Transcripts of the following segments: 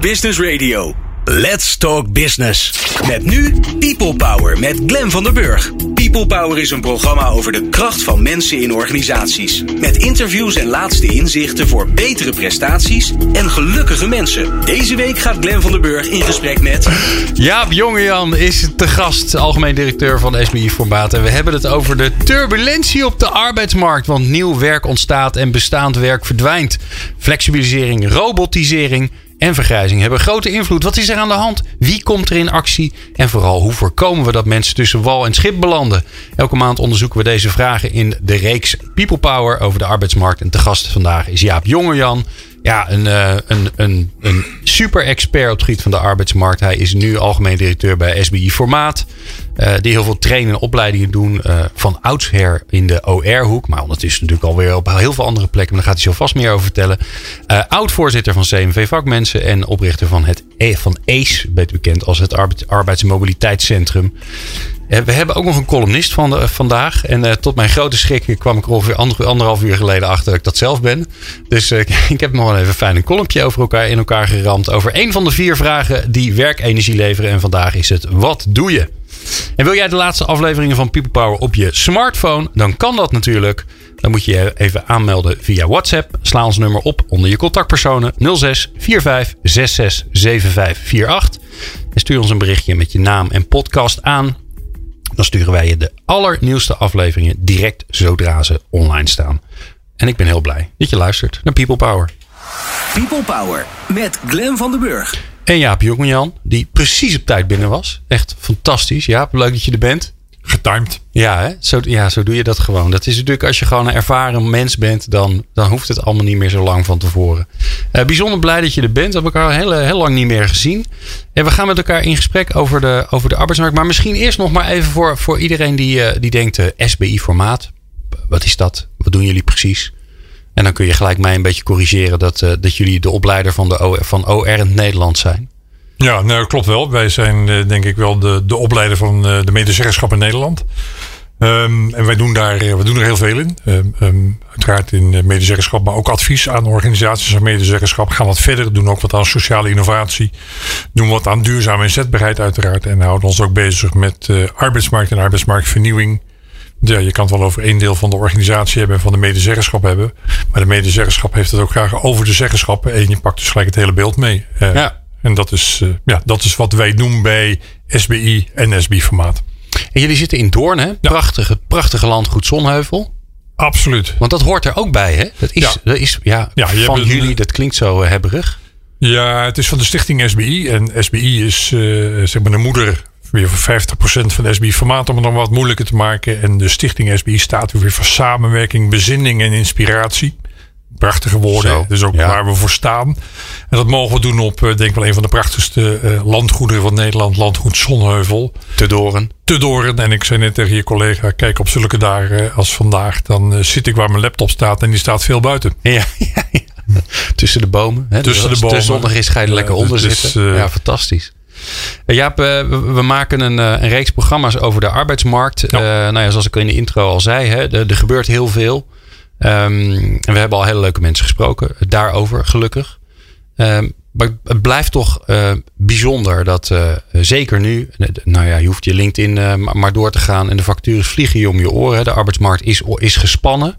Business Radio. Let's Talk Business. Met nu People Power met Glen van der Burg. People Power is een programma over de kracht van mensen in organisaties. Met interviews en laatste inzichten voor betere prestaties en gelukkige mensen. Deze week gaat Glen van der Burg in gesprek met. Jaap Jongejan is te gast, algemeen directeur van SBI Formaat. En we hebben het over de turbulentie op de arbeidsmarkt. Want nieuw werk ontstaat en bestaand werk verdwijnt. Flexibilisering, robotisering en vergrijzing hebben grote invloed. Wat is er aan de hand? Wie komt er in actie? En vooral, hoe voorkomen we dat mensen tussen wal en schip belanden? Elke maand onderzoeken we deze vragen in de reeks People Power over de arbeidsmarkt. En te gast vandaag is Jaap Jongerjan. Ja, een, uh, een, een, een super expert op het gebied van de arbeidsmarkt. Hij is nu algemeen directeur bij SBI Formaat. Uh, die heel veel trainen en opleidingen doen. Uh, van oudsher in de OR-hoek. Maar ondertussen natuurlijk alweer op heel veel andere plekken. Maar daar gaat hij zo vast meer over vertellen. Oud-voorzitter van CMV Vakmensen. En oprichter van, het e van ACE, bekend als het Arbeids Arbeidsmobiliteitscentrum. We hebben ook nog een columnist van vandaag. En tot mijn grote schrik kwam ik er ongeveer ander, anderhalf uur geleden achter dat ik dat zelf ben. Dus ik heb nog wel even fijn een columnje over elkaar in elkaar geramd. Over een van de vier vragen die werkenergie leveren. En vandaag is het: wat doe je? En wil jij de laatste afleveringen van People Power op je smartphone? Dan kan dat natuurlijk. Dan moet je je even aanmelden via WhatsApp. Sla ons nummer op onder je contactpersonen 06 45 66 75 48. En stuur ons een berichtje met je naam en podcast aan dan sturen wij je de allernieuwste afleveringen direct zodra ze online staan. En ik ben heel blij dat je luistert naar People Power. People Power met Glen van den Burg. En Jaap Jongejan, die precies op tijd binnen was. Echt fantastisch. Jaap, leuk dat je er bent. Getimed. Ja, hè? Zo, ja, zo doe je dat gewoon. Dat is natuurlijk als je gewoon een ervaren mens bent, dan, dan hoeft het allemaal niet meer zo lang van tevoren. Uh, bijzonder blij dat je er bent. We hebben elkaar heel, heel lang niet meer gezien. En we gaan met elkaar in gesprek over de, over de arbeidsmarkt. Maar misschien eerst nog maar even voor, voor iedereen die, uh, die denkt: uh, SBI-formaat. Wat is dat? Wat doen jullie precies? En dan kun je gelijk mij een beetje corrigeren dat, dat jullie de opleider van, de o, van OR in Nederland zijn. Ja, nou, klopt wel. Wij zijn denk ik wel de, de opleider van de medezeggenschap in Nederland. Um, en wij doen daar we doen er heel veel in. Um, um, uiteraard in medezeggenschap, maar ook advies aan organisaties en medezeggenschap. Gaan wat verder, doen ook wat aan sociale innovatie. Doen wat aan duurzame inzetbaarheid uiteraard. En houden ons ook bezig met arbeidsmarkt en arbeidsmarktvernieuwing. Ja, je kan het wel over één deel van de organisatie hebben en van de medezeggenschap hebben. Maar de medezeggenschap heeft het ook graag over de zeggenschappen. En je pakt dus gelijk het hele beeld mee. Uh, ja. En dat is, uh, ja, dat is wat wij doen bij SBI en SBI-formaat. En jullie zitten in Doorn, hè? Prachtige, prachtige landgoed Zonheuvel. Absoluut. Want dat hoort er ook bij, hè? Dat is, ja. Dat is ja, ja van jullie, dat klinkt zo uh, hebberig. Ja, het is van de stichting SBI. En SBI is uh, zeg maar de moeder weer voor 50% van SBI formaat om het dan wat moeilijker te maken. En de stichting SBI staat weer voor samenwerking, bezinning en inspiratie. Prachtige woorden. Zo, dus ook ja. waar we voor staan. En dat mogen we doen op, denk ik wel, een van de prachtigste uh, landgoederen van Nederland. Landgoed Zonheuvel. Te Doren. Te Doren. En ik zei net tegen je collega, kijk op zulke dagen als vandaag. Dan zit ik waar mijn laptop staat en die staat veel buiten. Ja, ja, ja. Tussen de bomen. Hè? Tussen de bomen. De zondag is ga je er lekker onder dus, zitten. ja, fantastisch. Jaap, we maken een, een, reeks programma's over de arbeidsmarkt. Ja. nou ja, zoals ik in de intro al zei, hè, er, er gebeurt heel veel. Um, en we hebben al hele leuke mensen gesproken daarover, gelukkig. Um, maar het blijft toch uh, bijzonder dat uh, zeker nu, nou ja, je hoeft je LinkedIn uh, maar door te gaan en de vacatures vliegen je om je oren. De arbeidsmarkt is, is gespannen.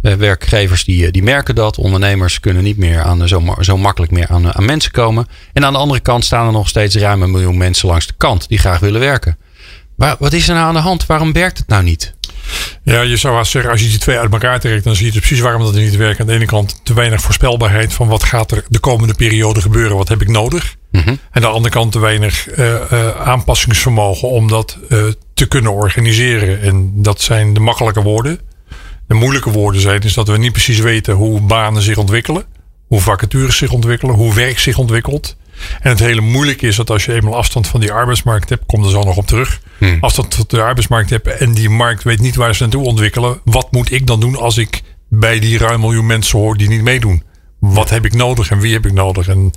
Werkgevers die, die merken dat. Ondernemers kunnen niet meer aan, zo, zo makkelijk meer aan, aan mensen komen. En aan de andere kant staan er nog steeds ruim een miljoen mensen langs de kant die graag willen werken. Maar wat is er nou aan de hand? Waarom werkt het nou niet? Ja, je zou haast zeggen, als je die twee uit elkaar trekt, dan zie je precies waarom dat niet werkt. Aan de ene kant te weinig voorspelbaarheid van wat gaat er de komende periode gebeuren, wat heb ik nodig. Mm -hmm. En aan de andere kant te weinig uh, uh, aanpassingsvermogen om dat uh, te kunnen organiseren. En dat zijn de makkelijke woorden. De moeilijke woorden zijn is dat we niet precies weten hoe banen zich ontwikkelen, hoe vacatures zich ontwikkelen, hoe werk zich ontwikkelt. En het hele moeilijke is dat als je eenmaal afstand van die arbeidsmarkt hebt, komt er zo nog op terug. Hmm. Afstand tot de arbeidsmarkt hebt en die markt weet niet waar ze naartoe ontwikkelen. Wat moet ik dan doen als ik bij die ruim miljoen mensen hoor die niet meedoen? Wat heb ik nodig en wie heb ik nodig? En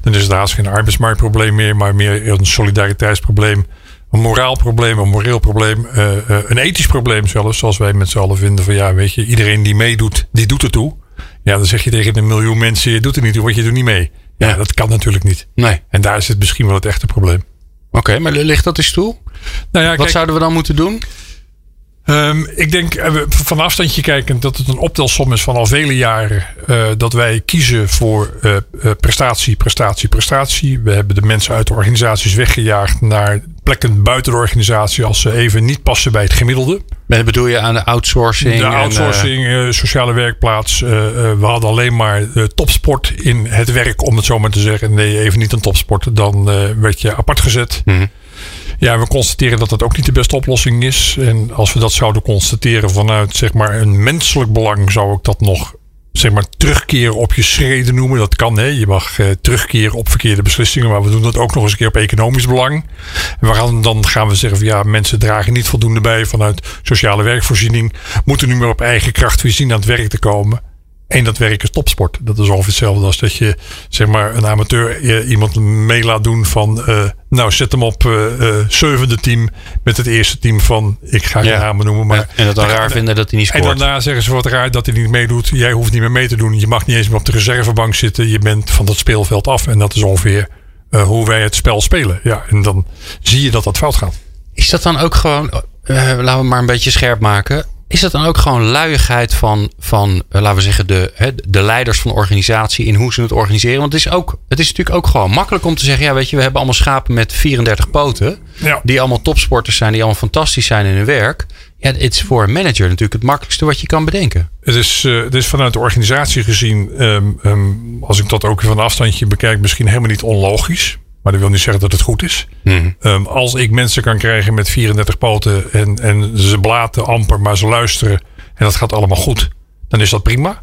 dan is het haast geen arbeidsmarktprobleem meer, maar meer een solidariteitsprobleem. Een moraal probleem, een moreel probleem, uh, uh, een ethisch probleem zelfs. Zoals wij met z'n allen vinden van ja, weet je, iedereen die meedoet, die doet er toe. Ja, dan zeg je tegen een miljoen mensen, je doet er niet toe, want je doet niet mee. Ja, dat kan natuurlijk niet. Nee. En daar is het misschien wel het echte probleem. Oké, maar ligt dat eens toe? Nou ja, Wat kijk, zouden we dan moeten doen? Ehm, ik denk eh, van afstandje kijkend dat het een optelsom is van al vele jaren. eh, dat wij kiezen voor eh, eh, prestatie, prestatie, prestatie. We hebben de mensen uit de organisaties weggejaagd naar plekken buiten de organisatie als ze even niet passen bij het gemiddelde. Wat bedoel je aan de outsourcing? De en, eh, outsourcing, eh, sociale werkplaats. eh, we hadden alleen maar topsport in het werk, om het zo maar te zeggen. Je even niet een topsport, dan werd je apart gezet. Mhm. Ja, we constateren dat dat ook niet de beste oplossing is. En als we dat zouden constateren vanuit zeg maar, een menselijk belang, zou ik dat nog zeg maar, terugkeren op je schreden noemen. Dat kan, hè. je mag eh, terugkeren op verkeerde beslissingen, maar we doen dat ook nog eens een keer op economisch belang. En gaan, dan gaan we zeggen van ja, mensen dragen niet voldoende bij vanuit sociale werkvoorziening, moeten nu maar op eigen kracht weer zien aan het werk te komen. En dat werk is topsport. Dat is ongeveer hetzelfde als dat je zeg maar een amateur iemand mee laat doen van eh, nou zet hem op eh, zevende team met het eerste team van ik ga geen Ja. namen noemen. Maar en dat dan raar vinden dat hij niet en scoort. daarna zeggen ze wat raar dat hij niet meedoet. Jij hoeft niet meer mee te doen. Je mag niet eens meer op de reservebank zitten. Je bent van dat speelveld af. En dat is ongeveer hoe wij het spel spelen. Ja, en dan zie je dat dat fout gaat. Is dat dan ook gewoon, laten we maar een beetje scherp maken. Is dat dan ook gewoon luiigheid van, van eh, laten we zeggen, de, hè, de leiders van de organisatie in hoe ze het organiseren? Want het is, ook, het is natuurlijk ook gewoon makkelijk om te zeggen: ja, weet je, we hebben allemaal schapen met 34 poten. Ja. Die allemaal topsporters zijn, die allemaal fantastisch zijn in hun werk. Ja, het is voor een manager natuurlijk het makkelijkste wat je kan bedenken. Het is, eh, het is vanuit de organisatie gezien, ehm, ehm, als ik dat ook van een afstandje bekijk, misschien helemaal niet onlogisch. Maar dat wil niet zeggen dat het goed is. Ehm, als ik mensen kan krijgen met 34 poten en, en ze blaten amper, maar ze luisteren en dat gaat allemaal goed, dan is dat prima.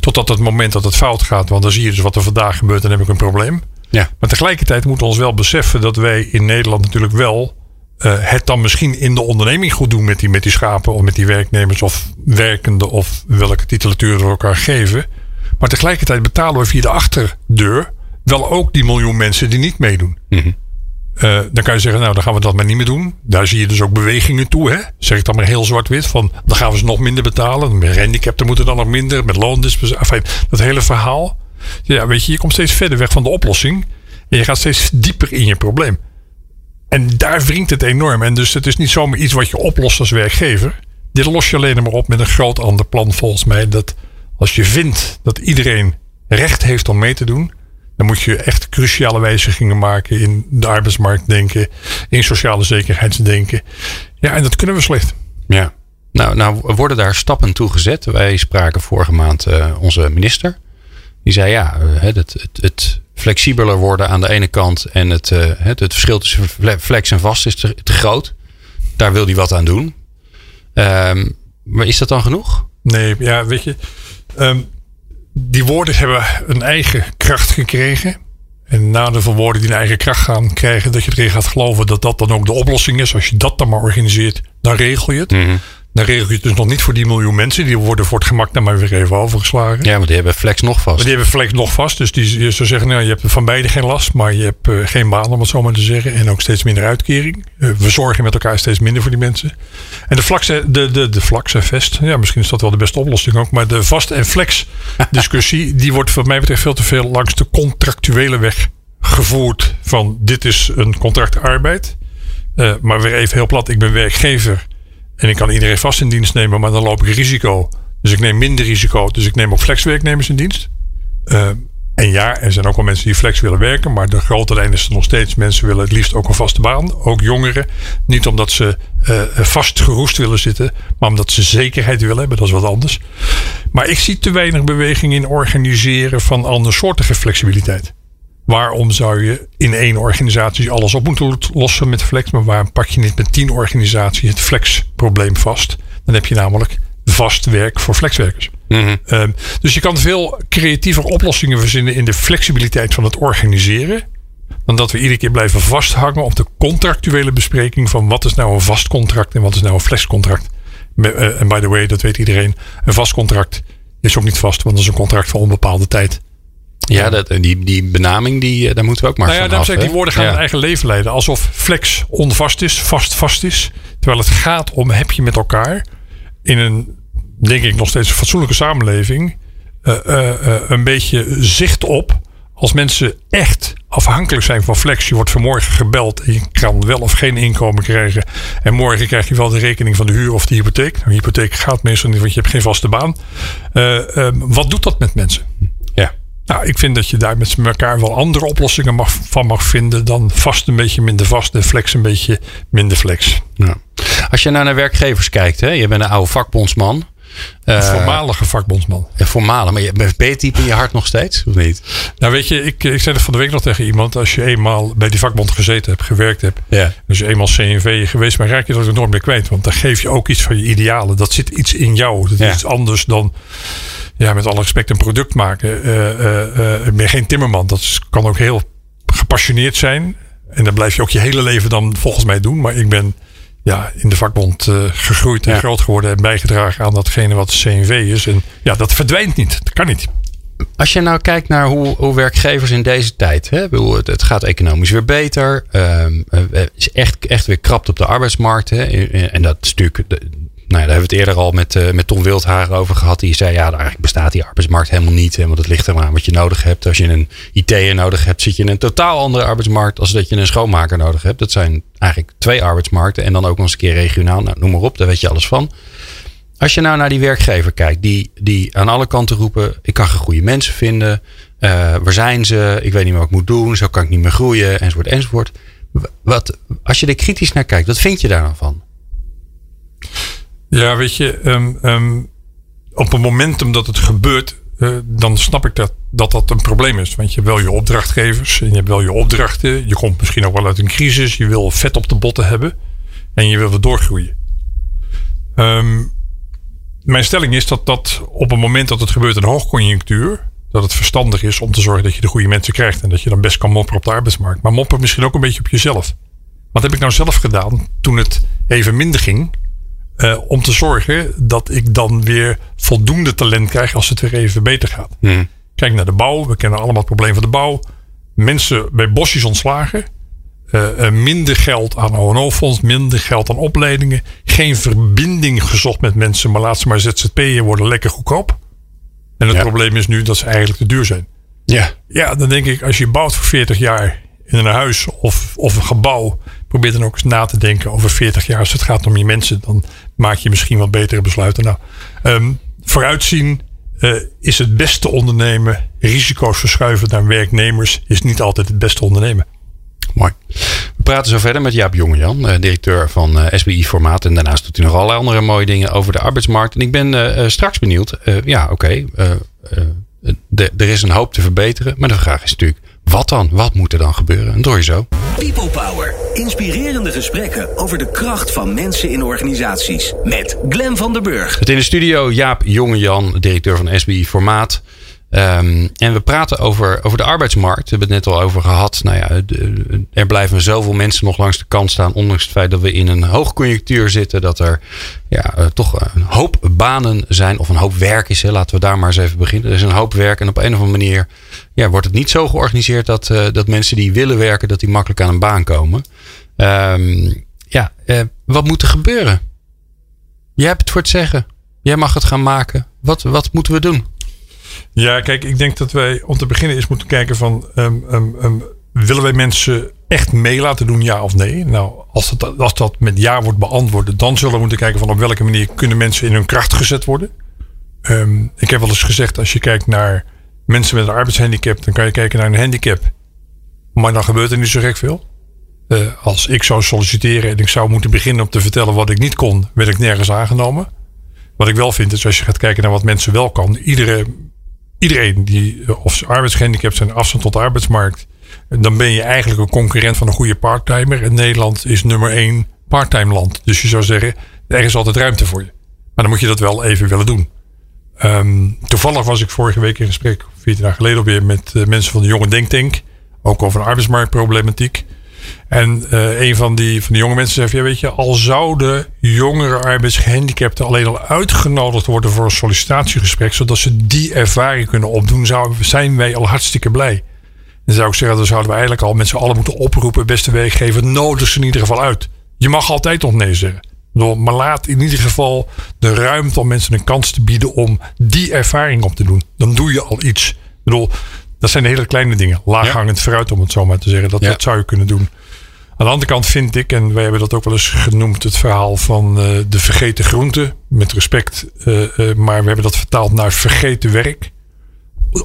Totdat het moment dat het fout gaat, want dan zie je dus wat er vandaag gebeurt, dan heb ik een probleem. Ja. Maar tegelijkertijd moeten we ons wel beseffen dat wij in Nederland natuurlijk wel eh, het dan misschien in de onderneming goed doen met die, met die schapen of met die werknemers of werkenden of welke titulatuur we elkaar geven. Maar tegelijkertijd betalen we via de achterdeur wel ook die miljoen mensen die niet meedoen. Eh, dan kan je zeggen, nou dan gaan we dat maar niet meer doen. Daar zie je dus ook bewegingen toe. Hè? Zeg ik dan maar heel zwart-wit. Van dan gaan we ze nog minder betalen. Met gehandicapten moeten dan nog minder. Met loondispensatie. Enfin, dat hele verhaal. Ja, weet je, je komt steeds verder weg van de oplossing. En je gaat steeds dieper in je probleem. En daar wringt het enorm. En dus het is niet zomaar iets wat je oplost als werkgever. Dit los je alleen maar op met een groot ander plan volgens mij. Dat als je vindt dat iedereen recht heeft om mee te doen. Dan moet je echt cruciale wijzigingen maken in de arbeidsmarkt denken. In sociale zekerheidsdenken. Ja, en dat kunnen we slecht. Ja. Nou, nou worden daar stappen toe gezet. Wij spraken vorige maand eh, onze minister. Die zei ja, eh, het, het, het flexibeler worden aan de ene kant en het, eh, het, het verschil tussen fle- flex en vast is te, te groot. Daar wil hij wat aan doen. Ehm, maar is dat dan genoeg? Nee, ja, weet je. ehm, die woorden hebben een eigen kracht gekregen. En na de woorden die een eigen kracht gaan krijgen, dat je erin gaat geloven dat dat dan ook de oplossing is. Als je dat dan maar organiseert, dan regel je het. Dan regel je het dus nog niet voor die miljoen mensen. Die worden voor het gemak naar maar weer even overgeslagen. Ja, want die hebben flex nog vast. Maar die hebben flex nog vast. Dus die je zou zeggen, nou, je hebt van beide geen last. Maar je hebt eh, geen baan, om het zo maar te zeggen. En ook steeds minder uitkering. Eh, we zorgen met elkaar steeds minder voor die mensen. En de flex, de, de, de flex en vest. Ja, misschien is dat wel de beste oplossing ook. Maar de vast en flex discussie. die wordt wat mij betreft veel te veel langs de contractuele weg gevoerd. Van dit is een contract arbeid. Eh, maar weer even heel plat. Ik ben werkgever. En ik kan iedereen vast in dienst nemen, maar dan loop ik risico. Dus ik neem minder risico. Dus ik neem ook flexwerknemers in dienst. Uh, en ja, er zijn ook wel mensen die flex willen werken. Maar de grote lijn is er nog steeds. Mensen willen het liefst ook een vaste baan. Ook jongeren. Niet omdat ze vast geroest willen zitten. Maar omdat ze zekerheid willen hebben. Dat is wat anders. Maar ik zie te weinig beweging in organiseren van andersoortige flexibiliteit. Waarom zou je in één organisatie alles op moeten lossen met flex? Maar waarom pak je niet met tien organisaties het flexprobleem vast? Dan heb je namelijk vast werk voor flexwerkers. Mhm. Mm -hmm. um, dus je kan veel creatiever oplossingen verzinnen in de flexibiliteit van het organiseren. Dan dat we iedere keer blijven vasthangen op de contractuele bespreking van wat is nou een vast contract en wat is nou een flexcontract. En uh, by the way, dat weet iedereen. Een vast contract is ook niet vast, want dat is een contract voor onbepaalde tijd. Ja, dat, die, die benaming, die, daar moeten we ook maar nou ja, van af. Zeg, die woorden gaan ja. hun eigen leven leiden. Alsof flex onvast is, vast vast is. Terwijl het gaat om, heb je met elkaar in een, denk ik, nog steeds fatsoenlijke samenleving... Uh, uh, een beetje zicht op als mensen echt afhankelijk zijn van flex. Je wordt vanmorgen gebeld en je kan wel of geen inkomen krijgen. En morgen krijg je wel de rekening van de huur of de hypotheek. Nou, de hypotheek gaat meestal niet, want je hebt geen vaste baan. Wat doet dat met mensen? Ja. Nou, ik vind dat je daar met elkaar wel andere oplossingen mag, van mag vinden dan vast een beetje minder vast en flex een beetje minder flex. Als je nou naar werkgevers kijkt, hè, je bent een oude vakbondsman. Een uh, voormalige vakbondsman. Een voormalige, maar je, ben je diep in je hart nog steeds, of niet? Nou weet je, ik, ik zei het van de week nog tegen iemand. Als je eenmaal bij die vakbond gezeten hebt, gewerkt hebt. Ja. Dus je eenmaal CNV geweest, maar raak je dat enorm meer kwijt. Want dan geef je ook iets van je idealen. Dat zit iets in jou. Dat is Ja. iets anders dan, ja, met alle respect een product maken. Eh eh eh, ik ben geen timmerman. Dat is- kan ook heel gepassioneerd zijn. En dat blijf je ook je hele leven dan volgens mij doen. Maar ik ben ja, in de vakbond eh, gegroeid en Ja. groot geworden. En bijgedragen aan datgene wat CNV is. En ja, dat verdwijnt niet. Dat kan niet. Als je nou kijkt naar hoe, hoe werkgevers in deze tijd, hè, bedoel, het, het gaat economisch weer beter, het is echt, echt weer krapt op de arbeidsmarkt. Hè, en dat is natuurlijk, nou daar hebben we het eerder al met, eh, met Tom Wildhagen over gehad. Die zei, ja, eigenlijk bestaat die arbeidsmarkt helemaal niet. Want het ligt er maar aan wat je nodig hebt. Als je een IT'er nodig hebt, zit je in een totaal andere arbeidsmarkt als dat je een schoonmaker nodig hebt. Dat zijn eigenlijk twee arbeidsmarkten en dan ook nog eens een keer regionaal. Nou, noem maar op, daar weet je alles van. Als je nou naar die werkgever kijkt, die, die aan alle kanten roepen: ik kan geen goede mensen vinden. eh, waar zijn ze? Ik weet niet meer wat ik moet doen. Zo kan ik niet meer groeien, enzovoort, enzovoort. Wat, als je er kritisch naar kijkt, wat vind je daar dan van? Ja, weet je, ehm, ehm, op het momentum dat het gebeurt, eh, dan snap ik dat, dat dat een probleem is. Want je hebt wel je opdrachtgevers en je hebt wel je opdrachten. Je komt misschien ook wel uit een crisis. Je wil vet op de botten hebben en je wil weer doorgroeien. Ehm, mijn stelling is dat dat op het moment dat het gebeurt in hoogconjunctuur, dat het verstandig is om te zorgen dat je de goede mensen krijgt en dat je dan best kan mopperen op de arbeidsmarkt. Maar mopperen misschien ook een beetje op jezelf. Wat heb ik nou zelf gedaan toen het even minder ging? Eh, om te zorgen dat ik dan weer voldoende talent krijg als het weer even beter gaat. Kijk naar de bouw. We kennen allemaal het probleem van de bouw. Mensen bij bosjes ontslagen. Eh, eh, minder geld aan ONO-fonds. Minder geld aan opleidingen. Geen verbinding gezocht met mensen. Maar laat ze maar ZZP'en worden lekker goedkoop. En het Ja. probleem is nu dat ze eigenlijk te duur zijn. Ja. Ja, dan denk ik, als je bouwt voor 40 jaar in een huis of, of een gebouw, probeer dan ook eens na te denken over 40 jaar. Als het gaat om je mensen, dan maak je misschien wat betere besluiten. Nou, ehm, vooruitzien eh, is het beste ondernemen. Risico's verschuiven naar werknemers is niet altijd het beste ondernemen. Mooi. We praten zo verder met Jaap Jongejan, eh, directeur van eh, SBI Formaat. En daarnaast doet hij nog allerlei andere mooie dingen over de arbeidsmarkt. En ik ben straks benieuwd. ja, oké. er is een hoop te verbeteren. Maar de vraag is natuurlijk, wat dan? Wat moet er dan gebeuren? En dat hoor je zo. People Power. Inspirerende gesprekken over de kracht van mensen in organisaties. Met Glen van der Burg. Met in de studio Jaap Jongejan, directeur van SBI Formaat. Ehm, en we praten over, over de arbeidsmarkt. We hebben het net al over gehad. Nou ja, er blijven zoveel mensen nog langs de kant staan. Ondanks het feit dat we in een hoogconjunctuur zitten. Dat er ja, eh, toch een hoop banen zijn. Of een hoop werk is. Laten we daar maar eens even beginnen. Er is een hoop werk. En op een of andere manier ja, wordt het niet zo georganiseerd. Dat, eh, dat mensen die willen werken, dat die makkelijk aan een baan komen. Ehm, ja, eh, wat moet er gebeuren? Jij hebt het voor het zeggen. Jij mag het gaan maken. Wat, wat moeten we doen? Ja, kijk, ik denk dat wij om te beginnen eens moeten kijken van... ehm, ehm, ehm, willen wij mensen echt mee laten doen, ja of nee? Nou, als dat, als dat met ja wordt beantwoord... dan zullen we moeten kijken van op welke manier kunnen mensen in hun kracht gezet worden. Ik heb wel eens gezegd, als je kijkt naar mensen met een arbeidshandicap... dan kan je kijken naar een handicap. Maar dan gebeurt er niet zo gek veel. Eh, als ik zou solliciteren en ik zou moeten beginnen om te vertellen wat ik niet kon... werd ik nergens aangenomen. Wat ik wel vind is als je gaat kijken naar wat mensen wel kan... iedere iedereen die eh, of arbeidsgehandicapt zijn, afstand tot de arbeidsmarkt, dan ben je eigenlijk een concurrent van een goede parttimer. En Nederland is nummer één parttime land. Dus je zou zeggen, er is altijd ruimte voor je. Maar dan moet je dat wel even willen doen. Ehm, toevallig was ik vorige week in gesprek, vier dagen geleden alweer, met eh, mensen van de Jonge Denktank. Ook over een arbeidsmarktproblematiek. En eh, een van die, van die jonge mensen van, ja, Weet je, al zouden jongere arbeidsgehandicapten alleen al uitgenodigd worden voor een sollicitatiegesprek, zodat ze die ervaring kunnen opdoen, zouden, zijn wij al hartstikke blij. Dan zou ik zeggen: dan zouden we eigenlijk al met z'n allen moeten oproepen, beste werkgever, nodig ze in ieder geval uit. Je mag altijd nog nee zeggen. Maar laat in ieder geval de ruimte om mensen een kans te bieden om die ervaring op te doen. Dan doe je al iets. Ik bedoel, Dat zijn de hele kleine dingen. Laaghangend fruit, om het zo maar te zeggen. Dat, Ja. dat zou je kunnen doen. Aan de andere kant vind ik, en wij hebben dat ook wel eens genoemd, het verhaal van eh, de vergeten groente. Met respect, eh, eh, maar we hebben dat vertaald naar vergeten werk.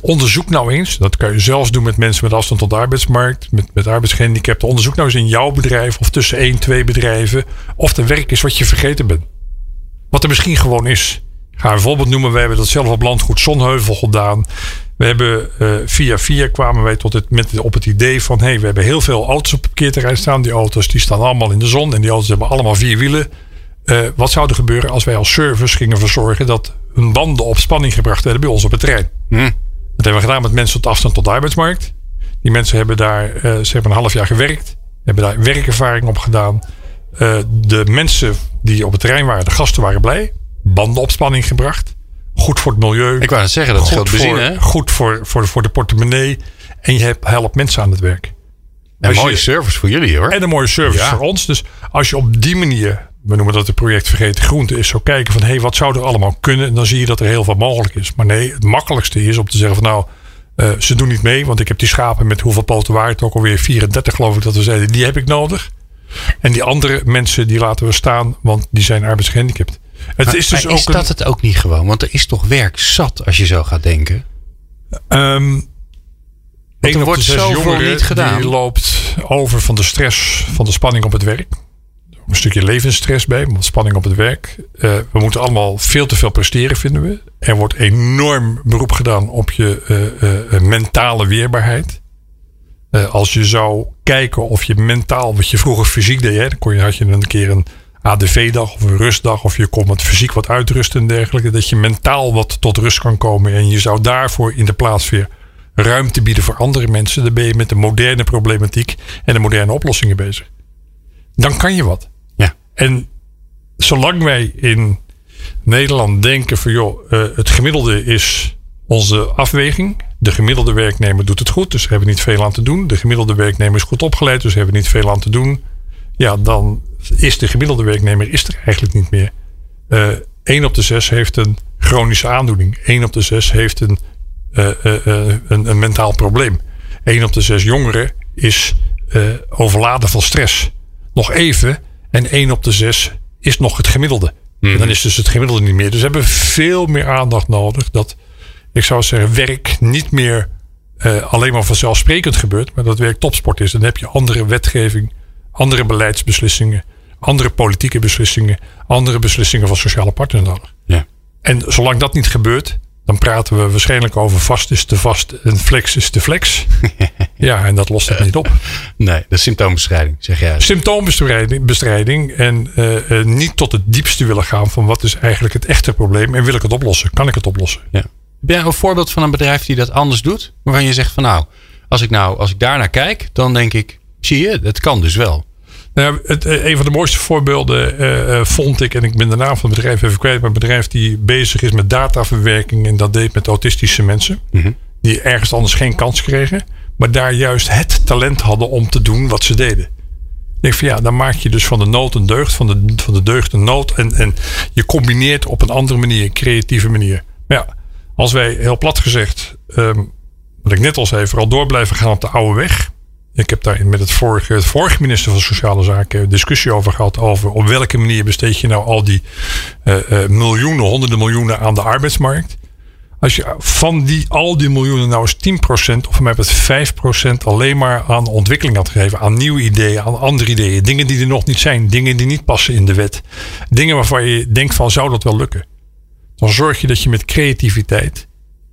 Onderzoek nou eens, dat kan je zelfs doen met mensen met afstand tot de arbeidsmarkt, met, met arbeidsgehandicapten. Onderzoek nou eens in jouw bedrijf of tussen één, twee bedrijven of er werk is wat je vergeten bent. Wat er misschien gewoon is. Ik ga een voorbeeld noemen. We hebben dat zelf op landgoed Zonheuvel gedaan. We hebben eh, via via kwamen wij tot het, met, op het idee van... hey, we hebben heel veel auto's op het parkeerterrein staan. Die auto's die staan allemaal in de zon. En die auto's hebben allemaal vier wielen. Eh, wat zou er gebeuren als wij als service gingen verzorgen... dat hun banden op spanning gebracht werden bij ons op het terrein? Hm. Dat hebben we gedaan met mensen tot afstand tot de arbeidsmarkt. Die mensen hebben daar eh, ze hebben een half jaar gewerkt. Hebben daar werkervaring op gedaan. De mensen die op het terrein waren, de gasten waren blij. Banden op spanning gebracht. Goed voor het milieu. Ik wou net zeggen, dat goed scheelt benzine. voor, goed voor, voor, voor de portemonnee. En je helpt mensen aan het werk. En Als mooie je- service voor jullie hoor. En een mooie service Ja. voor ons. Dus als je op die manier, we noemen dat het project Vergeten Groente, is zo kijken van hé, hey, wat zou er allemaal kunnen? En dan zie je dat er heel veel mogelijk is. Maar nee, het makkelijkste is om te zeggen van nou, eh, ze doen niet mee. Want ik heb die schapen met hoeveel poten het ook alweer? 34 geloof ik dat we zeiden. Die heb ik nodig. En die andere mensen die laten we staan, want die zijn arbeidsgehandicapt. Het is dus maar ook is een- dat het ook niet gewoon? Want er is toch werk zat als je zo gaat denken. Ehm er één op wordt zoveel niet gedaan. Die loopt over van de stress, van de spanning op het werk. Een stukje levensstress bij, want spanning op het werk. Eh, we moeten allemaal veel te veel presteren, vinden we. Er wordt enorm beroep gedaan op je eh, eh, mentale weerbaarheid. Als je zou kijken of je mentaal, wat je vroeger fysiek deed, hè, dan kon je, had je een keer een ADV-dag of een rustdag, of je kon wat fysiek wat uitrusten en dergelijke, dat je mentaal wat tot rust kan komen. En je zou daarvoor in de plaats weer ruimte bieden voor andere mensen. Dan ben je met de moderne problematiek en de moderne oplossingen bezig. Dan kan je wat. Ja. En zolang wij in Nederland denken van joh, eh, het gemiddelde is onze afweging. De gemiddelde werknemer doet het goed, dus we hebben niet veel aan te doen. De gemiddelde werknemer is goed opgeleid, dus we hebben niet veel aan te doen. Ja, dan is de gemiddelde werknemer is er eigenlijk niet meer. Eh 1 op de 6 heeft een chronische aandoening. 1 op de 6 heeft een, eh, eh, eh, een, een mentaal probleem. 1 op de 6 jongeren is eh, overladen van stress. Nog even en 1 op de 6 is nog het gemiddelde. En dan is dus het gemiddelde niet meer. Dus we hebben veel meer aandacht nodig. Dat, ik zou zeggen, werk niet meer eh, alleen maar vanzelfsprekend gebeurt. Maar dat werk topsport is. Dan heb je andere wetgeving, andere beleidsbeslissingen, andere politieke beslissingen, andere beslissingen van sociale partners nodig. Ja. En zolang dat niet gebeurt, dan praten we waarschijnlijk over vast is te vast en flex is te flex. ja, en dat lost het niet op. Nee, dat is symptoombestrijding, zeg jij. Symptoombestrijding bestrijding en eh, eh, niet tot het diepste willen gaan van wat is eigenlijk het echte probleem en wil ik het oplossen? Kan ik het oplossen? Ja. Heb jij een voorbeeld van een bedrijf die dat anders doet? Waarvan je zegt van nou, als ik nou, als ik daarnaar kijk, dan denk ik, zie je, het kan dus wel. Nou, het, eh, een van de mooiste voorbeelden eh, eh, vond ik, en ik ben de naam van het bedrijf even kwijt, maar een bedrijf die bezig is met dataverwerking en dat deed met autistische mensen. Die ergens anders geen kans kregen, maar daar juist het talent hadden om te doen wat ze deden. Ik denk van ja, dan maak je dus van de nood een deugd, van de, van de deugd een nood. En, en je combineert op een andere manier, een creatieve manier. Maar ja, als wij heel plat gezegd, ehm, wat ik net al zei, vooral door blijven gaan op de oude weg. Ik heb daar met het vorige, het vorige minister van Sociale Zaken een discussie over gehad. Over op welke manier besteed je nou al die eh, eh, miljoenen, honderden miljoenen aan de arbeidsmarkt. Als je van die, al die miljoenen nou eens 10% of mij het 5% alleen maar aan ontwikkeling had gegeven. Aan nieuwe ideeën, aan andere ideeën. Dingen die er nog niet zijn. Dingen die niet passen in de wet. Dingen waarvan je denkt van zou dat wel lukken. Dan zorg je dat je met creativiteit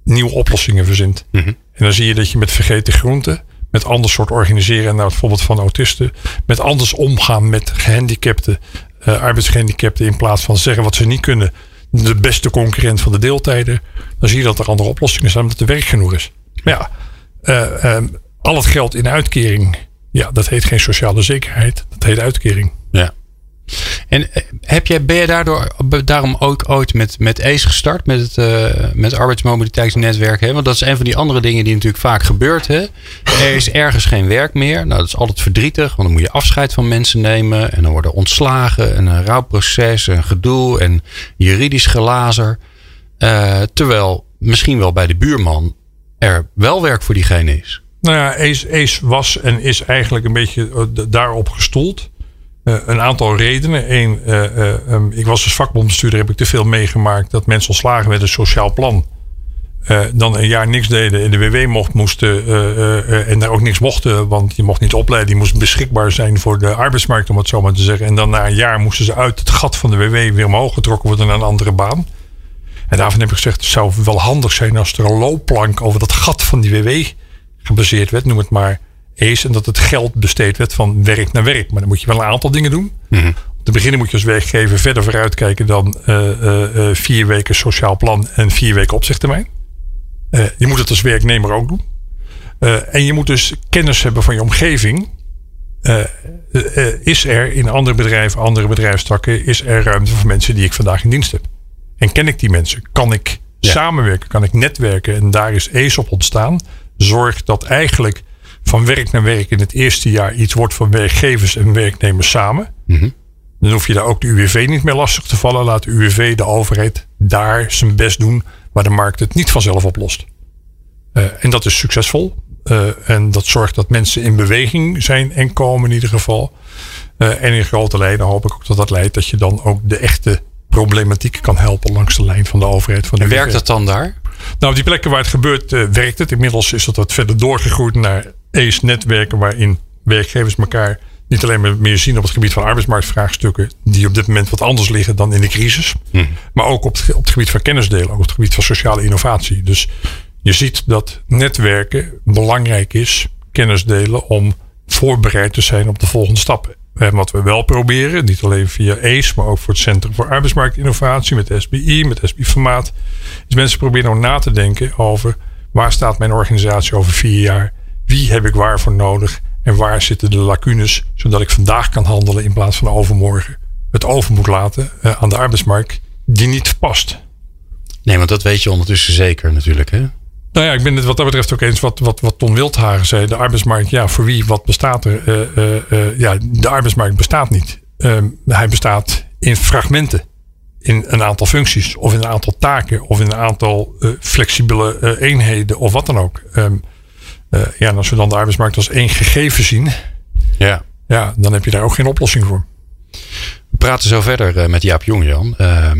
nieuwe oplossingen verzint. En dan zie je dat je met vergeten groenten, met ander soort organiseren, nou bijvoorbeeld van autisten, met anders omgaan met gehandicapten, eh, arbeidsgehandicapten, in plaats van zeggen wat ze niet kunnen, de beste concurrent van de deeltijden, dan zie je dat er andere oplossingen zijn, omdat er werk genoeg is. Maar ja, eh, ehm, al het geld in uitkering, ja, dat heet geen sociale zekerheid, dat heet uitkering. Ja. En eh, heb jij, ben je daardoor, daarom ook ooit met, met ACE gestart, met het, eh, met arbeidsmobiliteitsnetwerk? Hè? Want dat is een van die andere dingen die natuurlijk vaak gebeurt. Hè? Er is ergens geen werk meer. Nou, dat is altijd verdrietig, want dan moet je afscheid van mensen nemen. En dan worden ontslagen, en een rouwproces, een gedoe en juridisch gelazer. Eh, terwijl misschien wel bij de buurman er wel werk voor diegene is. Nou ja, ACE, ACE was en is eigenlijk een beetje daarop gestoeld. Uh, een aantal redenen. Eén, uh, uh, um, ik was als vakbondbestuurder, heb ik te veel meegemaakt dat mensen ontslagen met een sociaal plan. dan een jaar niks deden in de WW mocht, moesten en daar ook niks mochten, want je mocht niet opleiden, die moest beschikbaar zijn voor de arbeidsmarkt, om het zo maar te zeggen. En dan na een jaar moesten ze uit het gat van de WW weer omhoog getrokken worden naar een andere baan. En daarvan heb ik gezegd, het zou wel handig zijn als er een loopplank over dat gat van die WW gebaseerd werd, noem het maar is. En dat het geld besteed werd van werk naar werk. Maar dan moet je wel een aantal dingen doen. Mm -hmm. Te beginnen moet je als werkgever verder vooruitkijken dan uh, uh, vier weken sociaal plan en vier weken opzichttermijn. je moet het als werknemer ook doen. en je moet dus kennis hebben van je omgeving. is er in andere bedrijven, andere bedrijfstakken, is er ruimte voor mensen die ik vandaag in dienst heb? En ken ik die mensen? Kan ik ja. samenwerken? Kan ik netwerken? En daar is ACE op ontstaan. Zorg dat eigenlijk van werk naar werk in het eerste jaar iets wordt van werkgevers en werknemers samen. Mm -hmm. Dan hoef je daar ook de UWV niet meer lastig te vallen. Laat de UWV, de overheid, daar zijn best doen waar de markt het niet vanzelf oplost. Uh, en dat is succesvol. Uh, en dat zorgt dat mensen in beweging zijn en komen in ieder geval. Uh, en in grote lijnen hoop ik ook dat dat leidt dat je dan ook de echte problematiek kan helpen langs de lijn van de overheid. Van de en werkt dat dan daar? Nou, op die plekken waar het gebeurt, werkt het. Inmiddels is dat wat verder doorgegroeid naar ACE-netwerken waarin werkgevers elkaar niet alleen maar meer zien op het gebied van arbeidsmarktvraagstukken, die op dit moment wat anders liggen dan in de crisis, hmm. maar ook op het, op het gebied van kennisdelen, ook op het gebied van sociale innovatie. Dus je ziet dat netwerken belangrijk is, kennis delen, om voorbereid te zijn op de volgende stappen. En wat we wel proberen, niet alleen via ACE, maar ook voor het Centrum voor Arbeidsmarktinnovatie met SBI, met SBI Formaat, is mensen proberen ook na te denken over waar staat mijn organisatie over vier jaar wie heb ik waarvoor nodig en waar zitten de lacunes, zodat ik vandaag kan handelen in plaats van overmorgen het over moet laten uh, aan de arbeidsmarkt die niet past. Nee, want dat weet je ondertussen zeker natuurlijk. Hè? Nou ja, ik ben het wat dat betreft ook eens wat, wat, wat Ton Wildhagen zei. De arbeidsmarkt, ja, voor wie, wat bestaat er? Uh, uh, ja, de arbeidsmarkt bestaat niet. Ehm, hij bestaat in fragmenten. In een aantal functies, of in een aantal taken, of in een aantal flexibele eenheden, of wat dan ook. Um, uh, ja, en als we dan de arbeidsmarkt als één gegeven zien, ja. Ja, dan heb je daar ook geen oplossing voor. We praten zo verder uh, met Jaap Jongjan. Uh,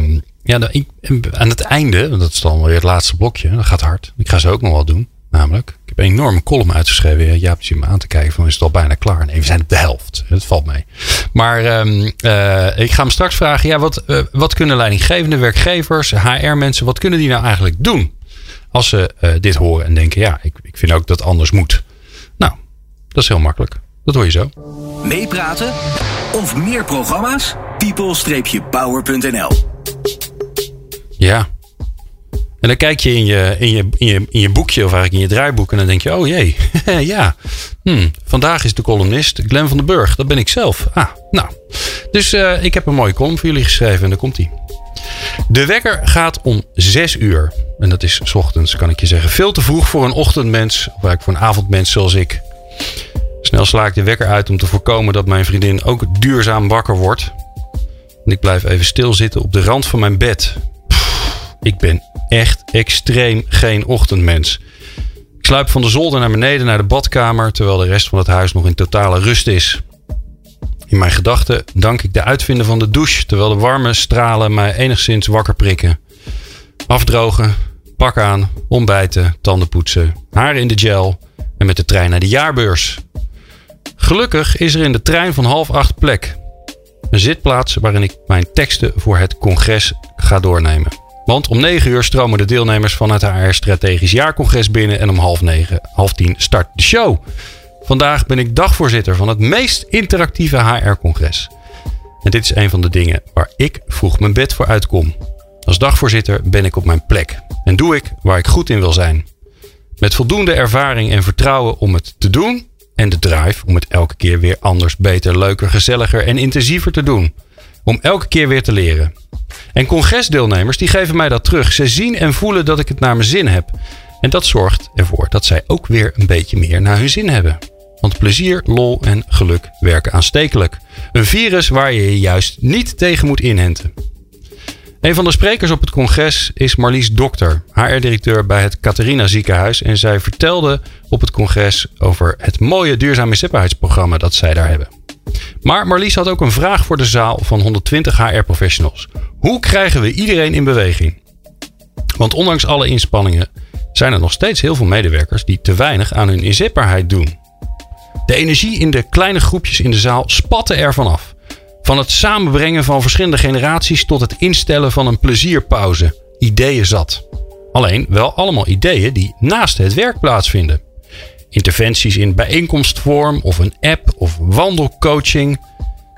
ja, dan, ik, aan het einde, dat is dan weer het laatste blokje, dat gaat hard. Ik ga ze ook nog wel doen. Namelijk, ik heb een enorme column uitgeschreven. Jaap zit me aan te kijken van is het al bijna klaar? Nee, we zijn op de helft. Dat valt mee. Maar um, uh, ik ga hem straks vragen. Ja, wat, uh, wat kunnen leidinggevende werkgevers, HR-mensen, wat kunnen die nou eigenlijk doen? Als ze uh, dit horen en denken, ja, ik, ik vind ook dat anders moet. Nou, dat is heel makkelijk. Dat hoor je zo. Meepraten of meer programma's? people-power.nl Ja. En dan kijk je in je, in, je, in, je, in je boekje of eigenlijk in je draaiboek en dan denk je, oh jee, ja. Hmm, vandaag is de columnist Glenn van den Burg. Dat ben ik zelf. Ah, nou. Dus uh, ik heb een mooie column voor jullie geschreven en daar komt hij. De wekker gaat om 6 uur. En dat is s ochtends, kan ik je zeggen. Veel te vroeg voor een ochtendmens, of eigenlijk voor een avondmens zoals ik. Snel sla ik de wekker uit om te voorkomen dat mijn vriendin ook duurzaam wakker wordt. En ik blijf even stilzitten op de rand van mijn bed. Ik ben echt extreem geen ochtendmens. Ik sluip van de zolder naar beneden naar de badkamer, terwijl de rest van het huis nog in totale rust is. In mijn gedachten dank ik de uitvinder van de douche, terwijl de warme stralen mij enigszins wakker prikken. Afdrogen, pak aan, ontbijten, tanden poetsen, haar in de gel en met de trein naar de jaarbeurs. Gelukkig is er in de trein van half acht plek. Een zitplaats waarin ik mijn teksten voor het congres ga doornemen. Want om 9 uur stromen de deelnemers van het HR Strategisch Jaarcongres binnen en om half negen, half tien start de show. Vandaag ben ik dagvoorzitter van het meest interactieve HR-congres. En dit is een van de dingen waar ik vroeg mijn bed voor uitkom. Als dagvoorzitter ben ik op mijn plek en doe ik waar ik goed in wil zijn. Met voldoende ervaring en vertrouwen om het te doen en de drive om het elke keer weer anders, beter, leuker, gezelliger en intensiever te doen. Om elke keer weer te leren. En congresdeelnemers die geven mij dat terug. Ze zien en voelen dat ik het naar mijn zin heb. En dat zorgt ervoor dat zij ook weer een beetje meer naar hun zin hebben. Want plezier, lol en geluk werken aanstekelijk. Een virus waar je je juist niet tegen moet inhenten. Een van de sprekers op het congres is Marlies Dokter, HR-directeur bij het Catharina Ziekenhuis. En zij vertelde op het congres over het mooie duurzame inzetbaarheidsprogramma dat zij daar hebben. Maar Marlies had ook een vraag voor de zaal van 120 HR-professionals. Hoe krijgen we iedereen in beweging? Want ondanks alle inspanningen zijn er nog steeds heel veel medewerkers die te weinig aan hun inzetbaarheid doen. De energie in de kleine groepjes in de zaal spatte ervan af. Van het samenbrengen van verschillende generaties tot het instellen van een plezierpauze. Ideeën zat. Alleen wel allemaal ideeën die naast het werk plaatsvinden. Interventies in bijeenkomstvorm of een app of wandelcoaching.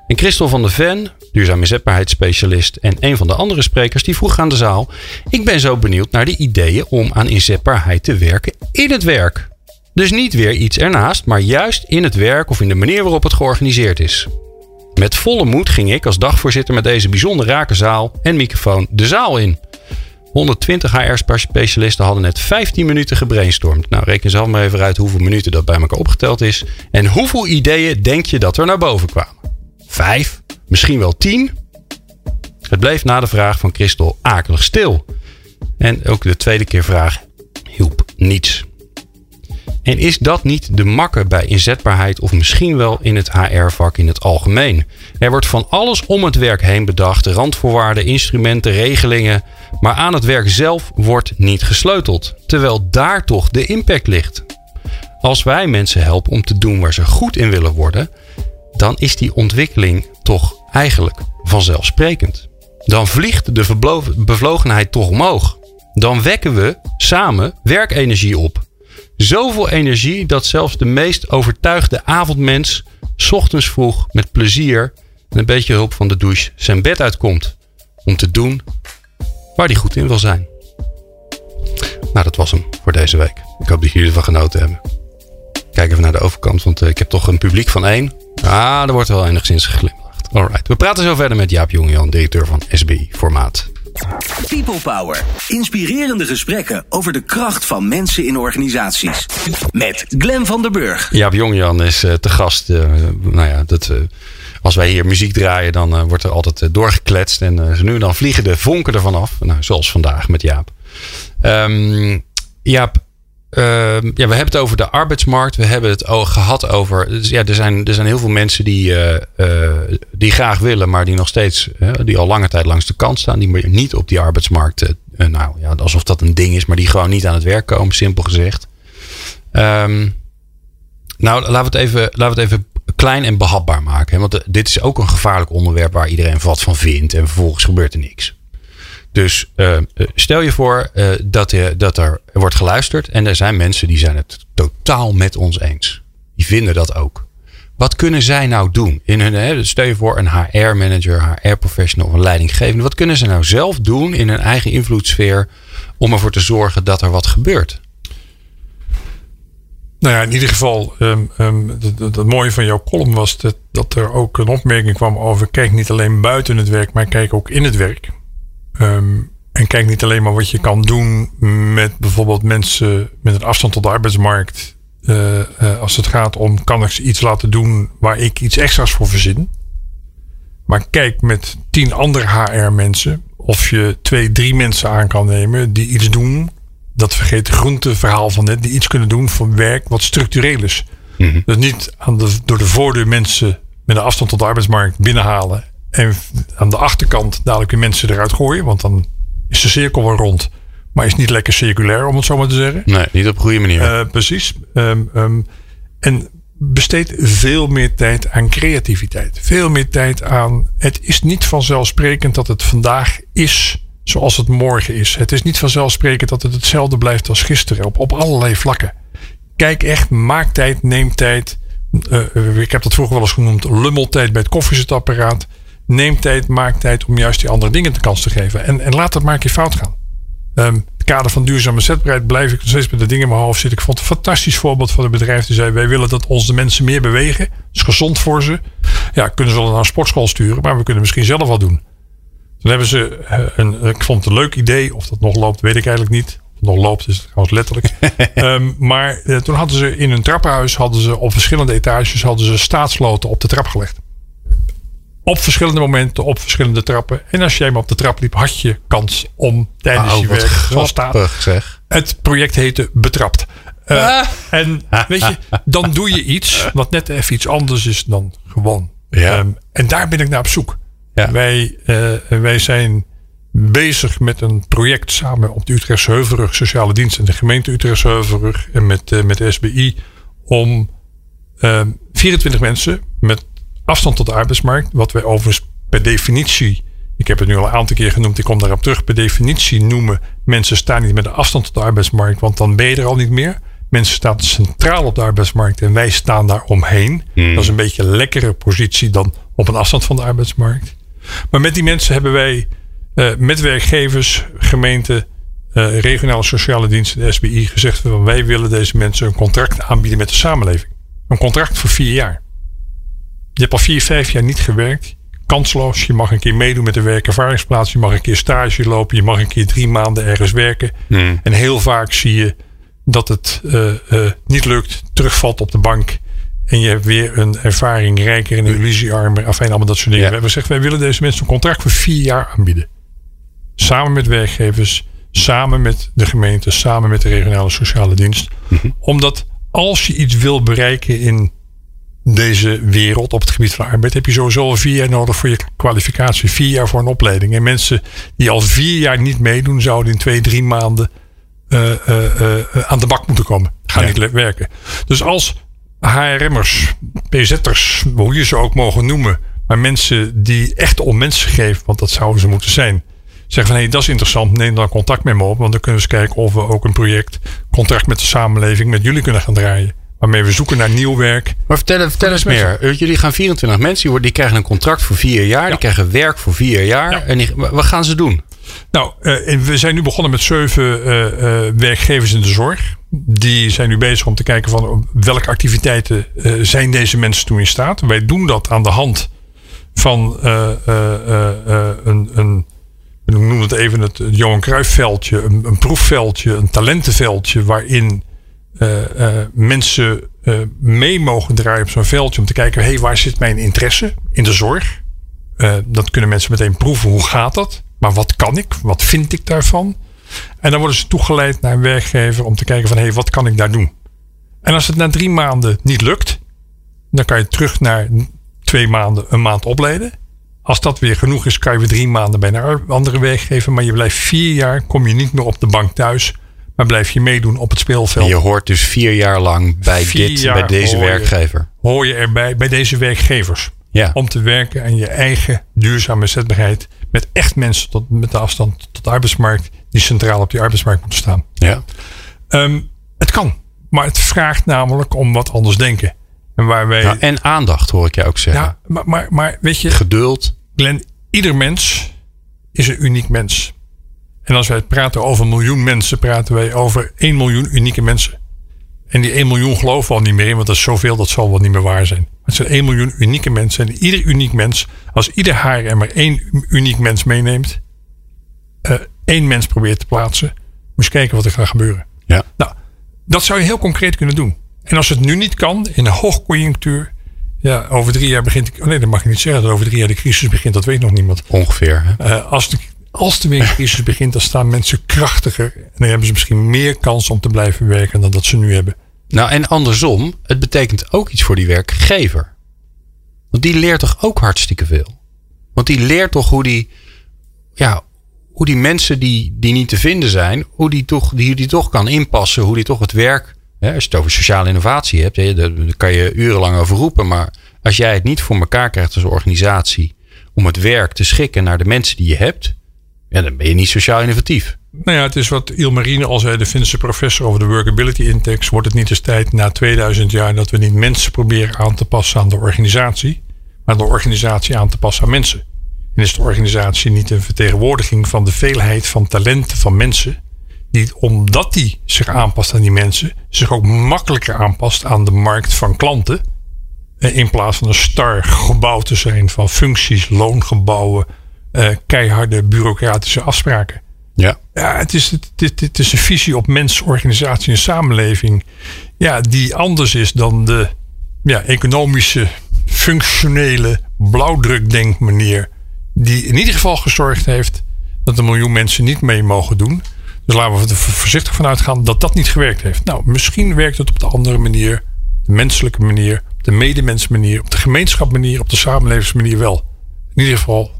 En Christel van der Ven, duurzaam inzetbaarheidsspecialist en een van de andere sprekers, die vroeg aan de zaal: Ik ben zo benieuwd naar de ideeën om aan inzetbaarheid te werken in het werk. Dus niet weer iets ernaast, maar juist in het werk of in de manier waarop het georganiseerd is. Met volle moed ging ik als dagvoorzitter met deze bijzonder rake zaal en microfoon de zaal in. 120 HR-specialisten hadden net 15 minuten gebrainstormd. Nou, reken zelf maar even uit hoeveel minuten dat bij elkaar opgeteld is. En hoeveel ideeën denk je dat er naar boven kwamen? Vijf? Misschien wel tien? Het bleef na de vraag van Christel akelig stil. En ook de tweede keer vraag hielp niets. En is dat niet de makke bij inzetbaarheid of misschien wel in het HR-vak in het algemeen? Er wordt van alles om het werk heen bedacht, randvoorwaarden, instrumenten, regelingen, maar aan het werk zelf wordt niet gesleuteld, terwijl daar toch de impact ligt. Als wij mensen helpen om te doen waar ze goed in willen worden, dan is die ontwikkeling toch eigenlijk vanzelfsprekend. Dan vliegt de bevlogenheid toch omhoog. Dan wekken we samen werkenergie op. Zoveel energie dat zelfs de meest overtuigde avondmens ochtends vroeg met plezier en een beetje hulp van de douche zijn bed uitkomt om te doen waar hij goed in wil zijn. Nou, dat was hem voor deze week. Ik hoop dat jullie ervan genoten hebben. Kijk even naar de overkant, want eh, ik heb toch een publiek van één. Ah, er wordt wel enigszins geglimlacht. Alright, we praten zo verder met Jaap Jongejan, directeur van SBI Formaat. People Power. Inspirerende gesprekken over de kracht van mensen in organisaties. Met Glen van der Burg. Jaap Jongjan is uh, te gast. Uh, nou ja, dat, uh, als wij hier muziek draaien, dan wordt er altijd doorgekletst. En nu dan vliegen de vonken ervan af. Nou, zoals vandaag met Jaap. Um, Jaap, Ehm, ja, we hebben het over de arbeidsmarkt. We hebben het gehad over. Dus ja, er, zijn, er zijn heel veel mensen die, uh, die graag willen, maar die nog steeds. die al lange tijd langs de kant staan. Die niet op die arbeidsmarkt. Uh, nou ja, alsof dat een ding is, maar die gewoon niet aan het werk komen, simpel gezegd. Um, nou, laten we, het even, laten we het even klein en behapbaar maken. Want dit is ook een gevaarlijk onderwerp waar iedereen wat van vindt. En vervolgens gebeurt er niks. Dus uh, stel je voor uh, dat, dat er wordt geluisterd en er zijn mensen die zijn het totaal met ons eens. Die vinden dat ook. Wat kunnen zij nou doen? In hun, hè, stel je voor een HR-manager, HR-professional of een leidinggevende. Wat kunnen ze nou zelf doen in hun eigen invloedssfeer om ervoor te zorgen dat er wat gebeurt? Nou ja, in ieder geval, um, um, het, mooie van jouw column was dat, dat er ook een opmerking kwam over: kijk niet alleen buiten het werk, maar kijk ook in het werk. Um, en kijk niet alleen maar wat je kan doen met bijvoorbeeld mensen met een afstand tot de arbeidsmarkt. Uh, uh, als het gaat om, kan ik ze iets laten doen waar ik iets extra's voor verzin. Maar kijk met tien andere HR-mensen of je twee, drie mensen aan kan nemen die iets doen. Dat vergeet het groenteverhaal van net. Die iets kunnen doen voor werk wat structureel is. Mm Dus niet aan de, door de voordeur mensen met een afstand tot de arbeidsmarkt binnenhalen en aan de achterkant dadelijk weer mensen eruit gooien. Want dan is de cirkel wel rond. Maar is niet lekker circulair, om het zo maar te zeggen. Nee, niet op een goede manier. Uh, precies. Um, um, en besteed veel meer tijd aan creativiteit. Veel meer tijd aan. Het is niet vanzelfsprekend dat het vandaag is zoals het morgen is. Het is niet vanzelfsprekend dat het hetzelfde blijft als gisteren. Op, op allerlei vlakken. Kijk echt, maak tijd, neem tijd. Uh, ik heb dat vroeger wel eens genoemd. Lummeltijd bij het koffiezetapparaat. Neem tijd, maak tijd om juist die andere dingen de kans te geven. En, en laat het maar een keer fout gaan. Um, het kader van duurzame zetbaarheid blijf ik nog steeds met de dingen in mijn hoofd zitten. Ik vond het een fantastisch voorbeeld van een bedrijf die zei: Wij willen dat onze mensen meer bewegen. Dat is gezond voor ze. Ja, kunnen ze wel naar een sportschool sturen, maar we kunnen misschien zelf wat doen. Toen hebben ze eh, een, ik vond het een leuk idee. Of dat nog loopt, weet ik eigenlijk niet. Of het nog loopt, is het trouwens letterlijk. um, maar uh, toen hadden ze in hun trappenhuis, hadden ze op verschillende etages, hadden ze staatsloten op de trap gelegd. Op verschillende momenten, op verschillende trappen. En als jij maar op de trap liep, had je kans om tijdens Oh, je werk, zoals staat, zeg. het project heette Betrapt. Eh, Ah. En weet je, dan doe je iets wat net even iets anders is dan gewoon. Ja. Ehm, en daar ben ik naar op zoek. Ja. Wij, eh, wij zijn bezig met een project samen op de Utrechtse Heuvelrug, Sociale Dienst en de gemeente Utrechtse Heuvelrug en met, eh, met de SBI om ehm 24 mensen met afstand tot de arbeidsmarkt, wat wij overigens per definitie, ik heb het nu al een aantal keer genoemd, ik kom daarop terug, per definitie noemen mensen staan niet met de afstand tot de arbeidsmarkt, want dan ben je er al niet meer. Mensen staan centraal op de arbeidsmarkt en wij staan daar omheen. Dat is een beetje een lekkere positie dan op een afstand van de arbeidsmarkt. Maar met die mensen hebben wij eh, met werkgevers, gemeenten, eh, regionale sociale diensten, de SBI, gezegd van wij willen deze mensen een contract aanbieden met de samenleving. Een contract voor vier jaar. Je hebt al vier, vijf jaar niet gewerkt. Kansloos. Je mag een keer meedoen met de werkervaringsplaats. Je mag een keer stage lopen. Je mag een keer drie maanden ergens werken. En heel vaak zie je dat het eh, eh, niet lukt. Terugvalt op de bank. En je hebt weer een ervaring rijker en een illusiearmer. Afijn, allemaal dat soort dingen. Ja. We hebben gezegd, wij willen deze mensen een contract voor vier jaar aanbieden. Samen met werkgevers. Samen met de gemeente. Samen met de regionale sociale dienst. Omdat als je iets wil bereiken in deze wereld op het gebied van arbeid heb je sowieso al vier jaar nodig voor je kwalificatie. Vier jaar voor een opleiding. En mensen die al vier jaar niet meedoen, zouden in twee, drie maanden eh, eh, eh, aan de bak moeten komen. Gaan Ja. niet werken. Dus als HRM'ers, PZ'ers, hoe je ze ook mogen noemen, maar mensen die echt om mensen geven, want dat zouden ze moeten zijn. Zeggen van hé, hey, dat is interessant, neem dan contact met me op. Want dan kunnen we eens kijken of we ook een project, contract met de samenleving, met jullie kunnen gaan draaien. Waarmee we zoeken naar nieuw werk. Maar vertel, vertel eens meer. Jullie gaan 24 mensen, die, krijgen een contract voor vier jaar. Die krijgen werk voor vier jaar. Ja. En die, wat gaan ze doen? Nou, eh, we zijn nu begonnen met zeven eh, eh, werkgevers in de zorg. Die zijn nu bezig om te kijken van welke activiteiten zijn deze mensen toe in staat. Wij doen dat aan de hand van een, een, we noemen het even het Johan Cruijffveldje, een, een proefveldje, een talentenveldje, waarin mensen eh, mee mogen draaien op zo'n veldje om te kijken, hé, hey, waar zit mijn interesse in de zorg? Eh, dat kunnen mensen meteen proeven. Hoe gaat dat? Maar wat kan ik? Wat vind ik daarvan? En dan worden ze toegeleid naar een werkgever om te kijken van hé, hey, wat kan ik daar doen? En als het na drie maanden niet lukt, dan kan je terug naar twee maanden, een maand opleiden. Als dat weer genoeg is, kan je weer drie maanden bij een andere werkgever. Maar je blijft vier jaar, kom je niet meer op de bank thuis, maar blijf je meedoen op het speelveld. Je hoort dus vier jaar lang bij, Vier dit, bij deze hoor je. werkgever. Hoor je erbij bij deze werkgevers. Ja. om te werken aan je eigen duurzame zetbaarheid. Met echt mensen tot, met de afstand tot de arbeidsmarkt. Die centraal op die arbeidsmarkt moeten staan. ja. Ehm, het kan. Maar het vraagt namelijk om wat anders denken. En waar wij. Nou, en aandacht hoor ik je ook zeggen. ja, maar, maar, maar weet je, Geduld. Glenn, ieder mens is een uniek mens. En als wij praten over een miljoen mensen, praten wij over 1 miljoen unieke mensen. En die 1 miljoen geloven we al niet meer in, want dat is zoveel, dat zal wel niet meer waar zijn. Het zijn 1 miljoen unieke mensen. En ieder uniek mens, als ieder haar er maar één uniek mens meeneemt, eh, één mens probeert te plaatsen, moet je kijken wat er gaat gebeuren. Ja. Nou, dat zou je heel concreet kunnen doen. En als het nu niet kan, in een hoogconjunctuur, ja, over drie jaar begint. Oh nee, dat mag je niet zeggen. Dat over drie jaar de crisis begint, dat weet nog niemand. Ongeveer. Hè? Eh, als, de, als de weer begint, dan staan mensen krachtiger. En dan hebben ze misschien meer kans om te blijven werken dan dat ze nu hebben. Nou, en andersom, het betekent ook iets voor die werkgever. Want die leert toch ook hartstikke veel. Want die leert toch hoe die, ja, hoe die mensen die, die niet te vinden zijn, hoe die toch, die, die toch kan inpassen, hoe die toch het werk, hè, als je het over sociale innovatie hebt, daar kan je urenlang over roepen. Maar als jij het niet voor elkaar krijgt als organisatie om het werk te schikken naar de mensen die je hebt, ja, dan ben je niet sociaal innovatief. Nou ja, het is wat Ilmarine al zei, de Finse professor over de Workability Index. Wordt het niet eens tijd na 2000 jaar dat we niet mensen proberen aan te passen aan de organisatie, maar de organisatie aan te passen aan mensen? En is de organisatie niet een vertegenwoordiging van de veelheid van talenten van mensen, die omdat die zich aanpast aan die mensen, zich ook makkelijker aanpast aan de markt van klanten? Eh, In plaats van een star gebouw te zijn van functies, loongebouwen, eh, keiharde bureaucratische afspraken. Ja. Ja, het is, het, het, het is een visie op mens, organisatie en samenleving. Ja, die anders is dan de ja, economische, functionele blauwdrukdenkmanier die in ieder geval gezorgd heeft dat een miljoen mensen niet mee mogen doen. Dus laten we er voorzichtig van uitgaan dat dat niet gewerkt heeft. Nou, misschien werkt het op de andere manier, de menselijke manier, op de medemensmanier, op de gemeenschapmanier, op de samenlevingsmanier wel. In ieder geval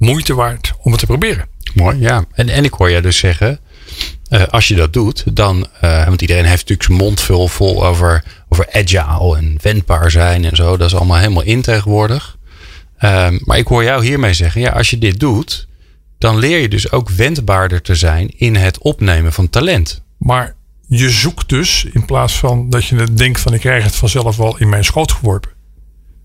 moeite waard om het te proberen. Mooi, ja. En, en ik hoor je dus zeggen, uh, als je dat doet, dan, uh, want iedereen heeft natuurlijk zijn mond vol, vol over, over agile en wendbaar zijn en zo. Dat is allemaal helemaal in tegenwoordig. Um, maar ik hoor jou hiermee zeggen, ja, als je dit doet, dan leer je dus ook wendbaarder te zijn in het opnemen van talent. Maar je zoekt dus, in plaats van dat je denkt van ik krijg het vanzelf wel in mijn schoot geworpen.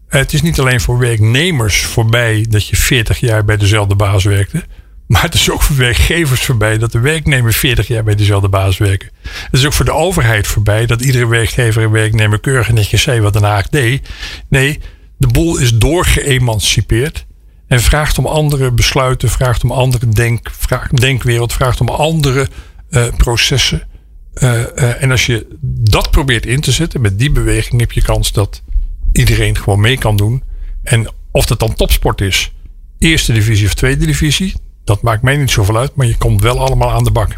Het is niet alleen voor werknemers voorbij dat je 40 jaar bij dezelfde baas werkte. Maar het is ook voor werkgevers voorbij dat de werknemer 40 jaar bij dezelfde baas werken. Het is ook voor de overheid voorbij dat iedere werkgever en werknemer keurig netjes zei wat Den Haag deed. Nee, de boel is doorgeëmancipeerd. En vraagt om andere besluiten, vraagt om andere denk, denkwereld, vraagt om andere uh, processen. Uh, uh, en als je dat probeert in te zetten met die beweging, heb je kans dat iedereen gewoon mee kan doen. En of dat dan topsport is, eerste divisie of tweede divisie, dat maakt mij niet zoveel uit, maar je komt wel allemaal aan de bak.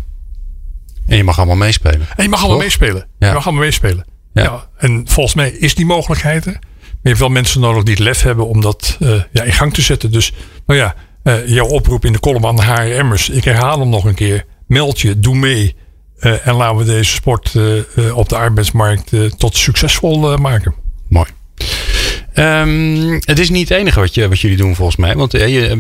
En je mag allemaal meespelen. En je mag allemaal meespelen. Ja. Je mag allemaal meespelen. Ja. ja. En volgens mij is die mogelijkheid er. Maar je hebt wel mensen nodig die het lef hebben om dat uh, ja, in gang te zetten. Dus nou ja, uh, jouw oproep in de column aan de HRM'ers. Ik herhaal hem nog een keer. Meld je, doe mee. Uh, en laten we deze sport op de arbeidsmarkt tot succesvol maken. Um, het is niet het enige wat, je, wat jullie doen volgens mij. Want uh, je,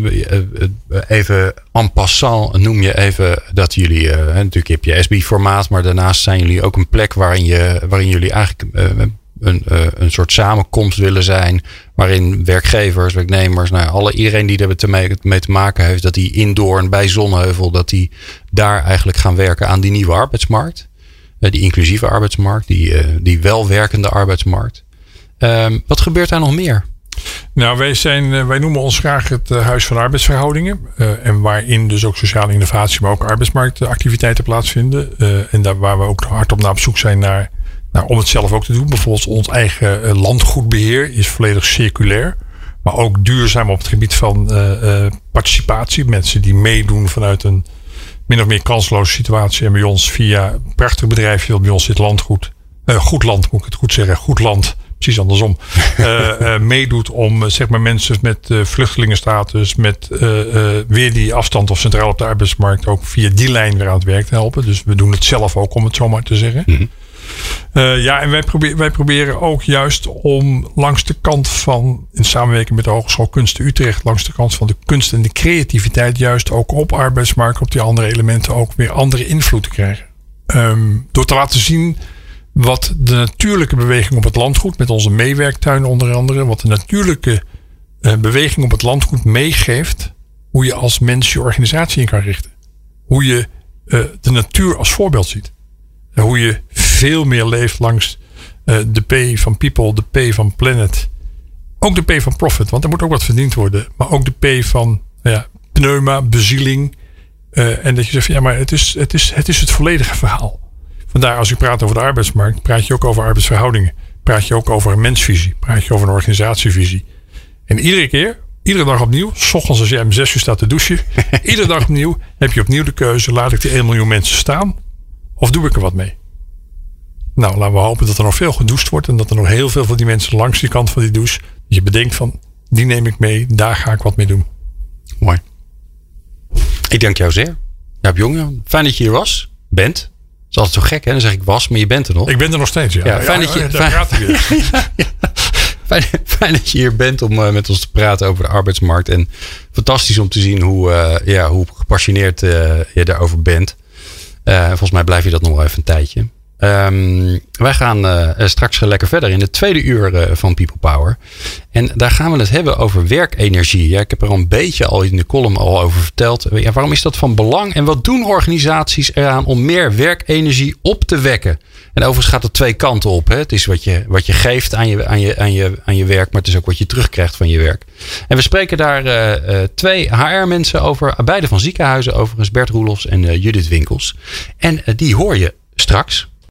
uh, even en passant noem je even dat jullie... Natuurlijk heb je SB-formaat, maar daarnaast zijn jullie ook een plek waarin, je, waarin jullie eigenlijk een, een soort samenkomst willen zijn. Waarin werkgevers, werknemers, nou, alle, iedereen die er mee, te maken heeft, dat die indoor en bij Zonneheuvel, dat die daar eigenlijk gaan werken aan die nieuwe arbeidsmarkt. die inclusieve arbeidsmarkt, die, die welwerkende arbeidsmarkt. Um, wat gebeurt daar nog meer? Nou, wij, zijn, eh, wij noemen ons graag het eh, Huis van Arbeidsverhoudingen. Uh, en waarin dus ook sociale innovatie, maar ook arbeidsmarktactiviteiten plaatsvinden. En daar waar we ook hard op naar op zoek zijn naar, naar om het zelf ook te doen. Bijvoorbeeld ons eigen landgoedbeheer is volledig circulair. Maar ook duurzaam op het gebied van participatie. Mensen die meedoen vanuit een min of meer kansloze situatie. En bij ons via een prachtig bedrijfje bij ons dit landgoed. goed land moet ik het goed zeggen. Goed land precies andersom, uh, meedoet om uh, zeg maar mensen met vluchtelingenstatus, met weer die afstand of centraal op de arbeidsmarkt ook via die lijn weer aan het werk te helpen. Dus we doen het zelf ook, om het zo maar te zeggen. Mm -hmm. ja, en wij, probeer, wij proberen ook juist om langs de kant van, in samenwerking met de Hogeschool Kunsten Utrecht, langs de kant van de kunst en de creativiteit, juist ook op arbeidsmarkt, op die andere elementen ook weer andere invloed te krijgen. Um, door te laten zien wat de natuurlijke beweging op het landgoed, met onze meewerktuin onder andere, wat de natuurlijke uh, beweging op het landgoed meegeeft, hoe je als mens je organisatie in kan richten. Hoe je uh, de natuur als voorbeeld ziet. En hoe je veel meer leeft langs uh, de P van people, de P van planet. Ook de P van profit, want er moet ook wat verdiend worden. Maar ook de P van nou ja, pneuma, bezieling. en dat je zegt, ja, maar het is, het, is, het is het volledige verhaal. Vandaar als u praat over de arbeidsmarkt, praat je ook over arbeidsverhoudingen. Praat je ook over een mensvisie. Praat je over een organisatievisie. En iedere keer, iedere dag opnieuw, s ochtends als jij om zes uur staat te douchen, iedere dag opnieuw heb je opnieuw de keuze: laat ik die 1 miljoen mensen staan of doe ik er wat mee? Nou, laten we hopen dat er nog veel gedoucht wordt en dat er nog heel veel van die mensen langs die kant van die douche, dat je bedenkt van, die neem ik mee, daar ga ik wat mee doen. Mooi. Ik dank jou zeer. Jaap Jonge, fijn dat je hier was, bent is altijd zo gek, hè? Dan zeg ik was, maar je bent er nog. Ik ben er nog steeds, ja. ja fijn, dat je, fijn, fijn, fijn, dat je hier bent om uh, met ons te praten over de arbeidsmarkt. En fantastisch om te zien hoe, uh, ja, hoe gepassioneerd uh, je daarover bent. volgens mij blijf je dat nog wel even een tijdje. Um, wij gaan uh, straks lekker verder in het tweede uur uh, van People Power. En daar gaan we het hebben over werkenergie. Ja, ik heb er al een beetje al in de column al over verteld. Ja, waarom is dat van belang? En wat doen organisaties eraan om meer werkenergie op te wekken? En overigens gaat het twee kanten op. Hè? Het is wat je, wat je geeft aan je, aan, je, aan, je, aan je werk, maar het is ook wat je terugkrijgt van je werk. En we spreken daar twee HR-mensen over, beide van ziekenhuizen overigens, Bert Roelofs en Judith Winkels. En die hoor je straks.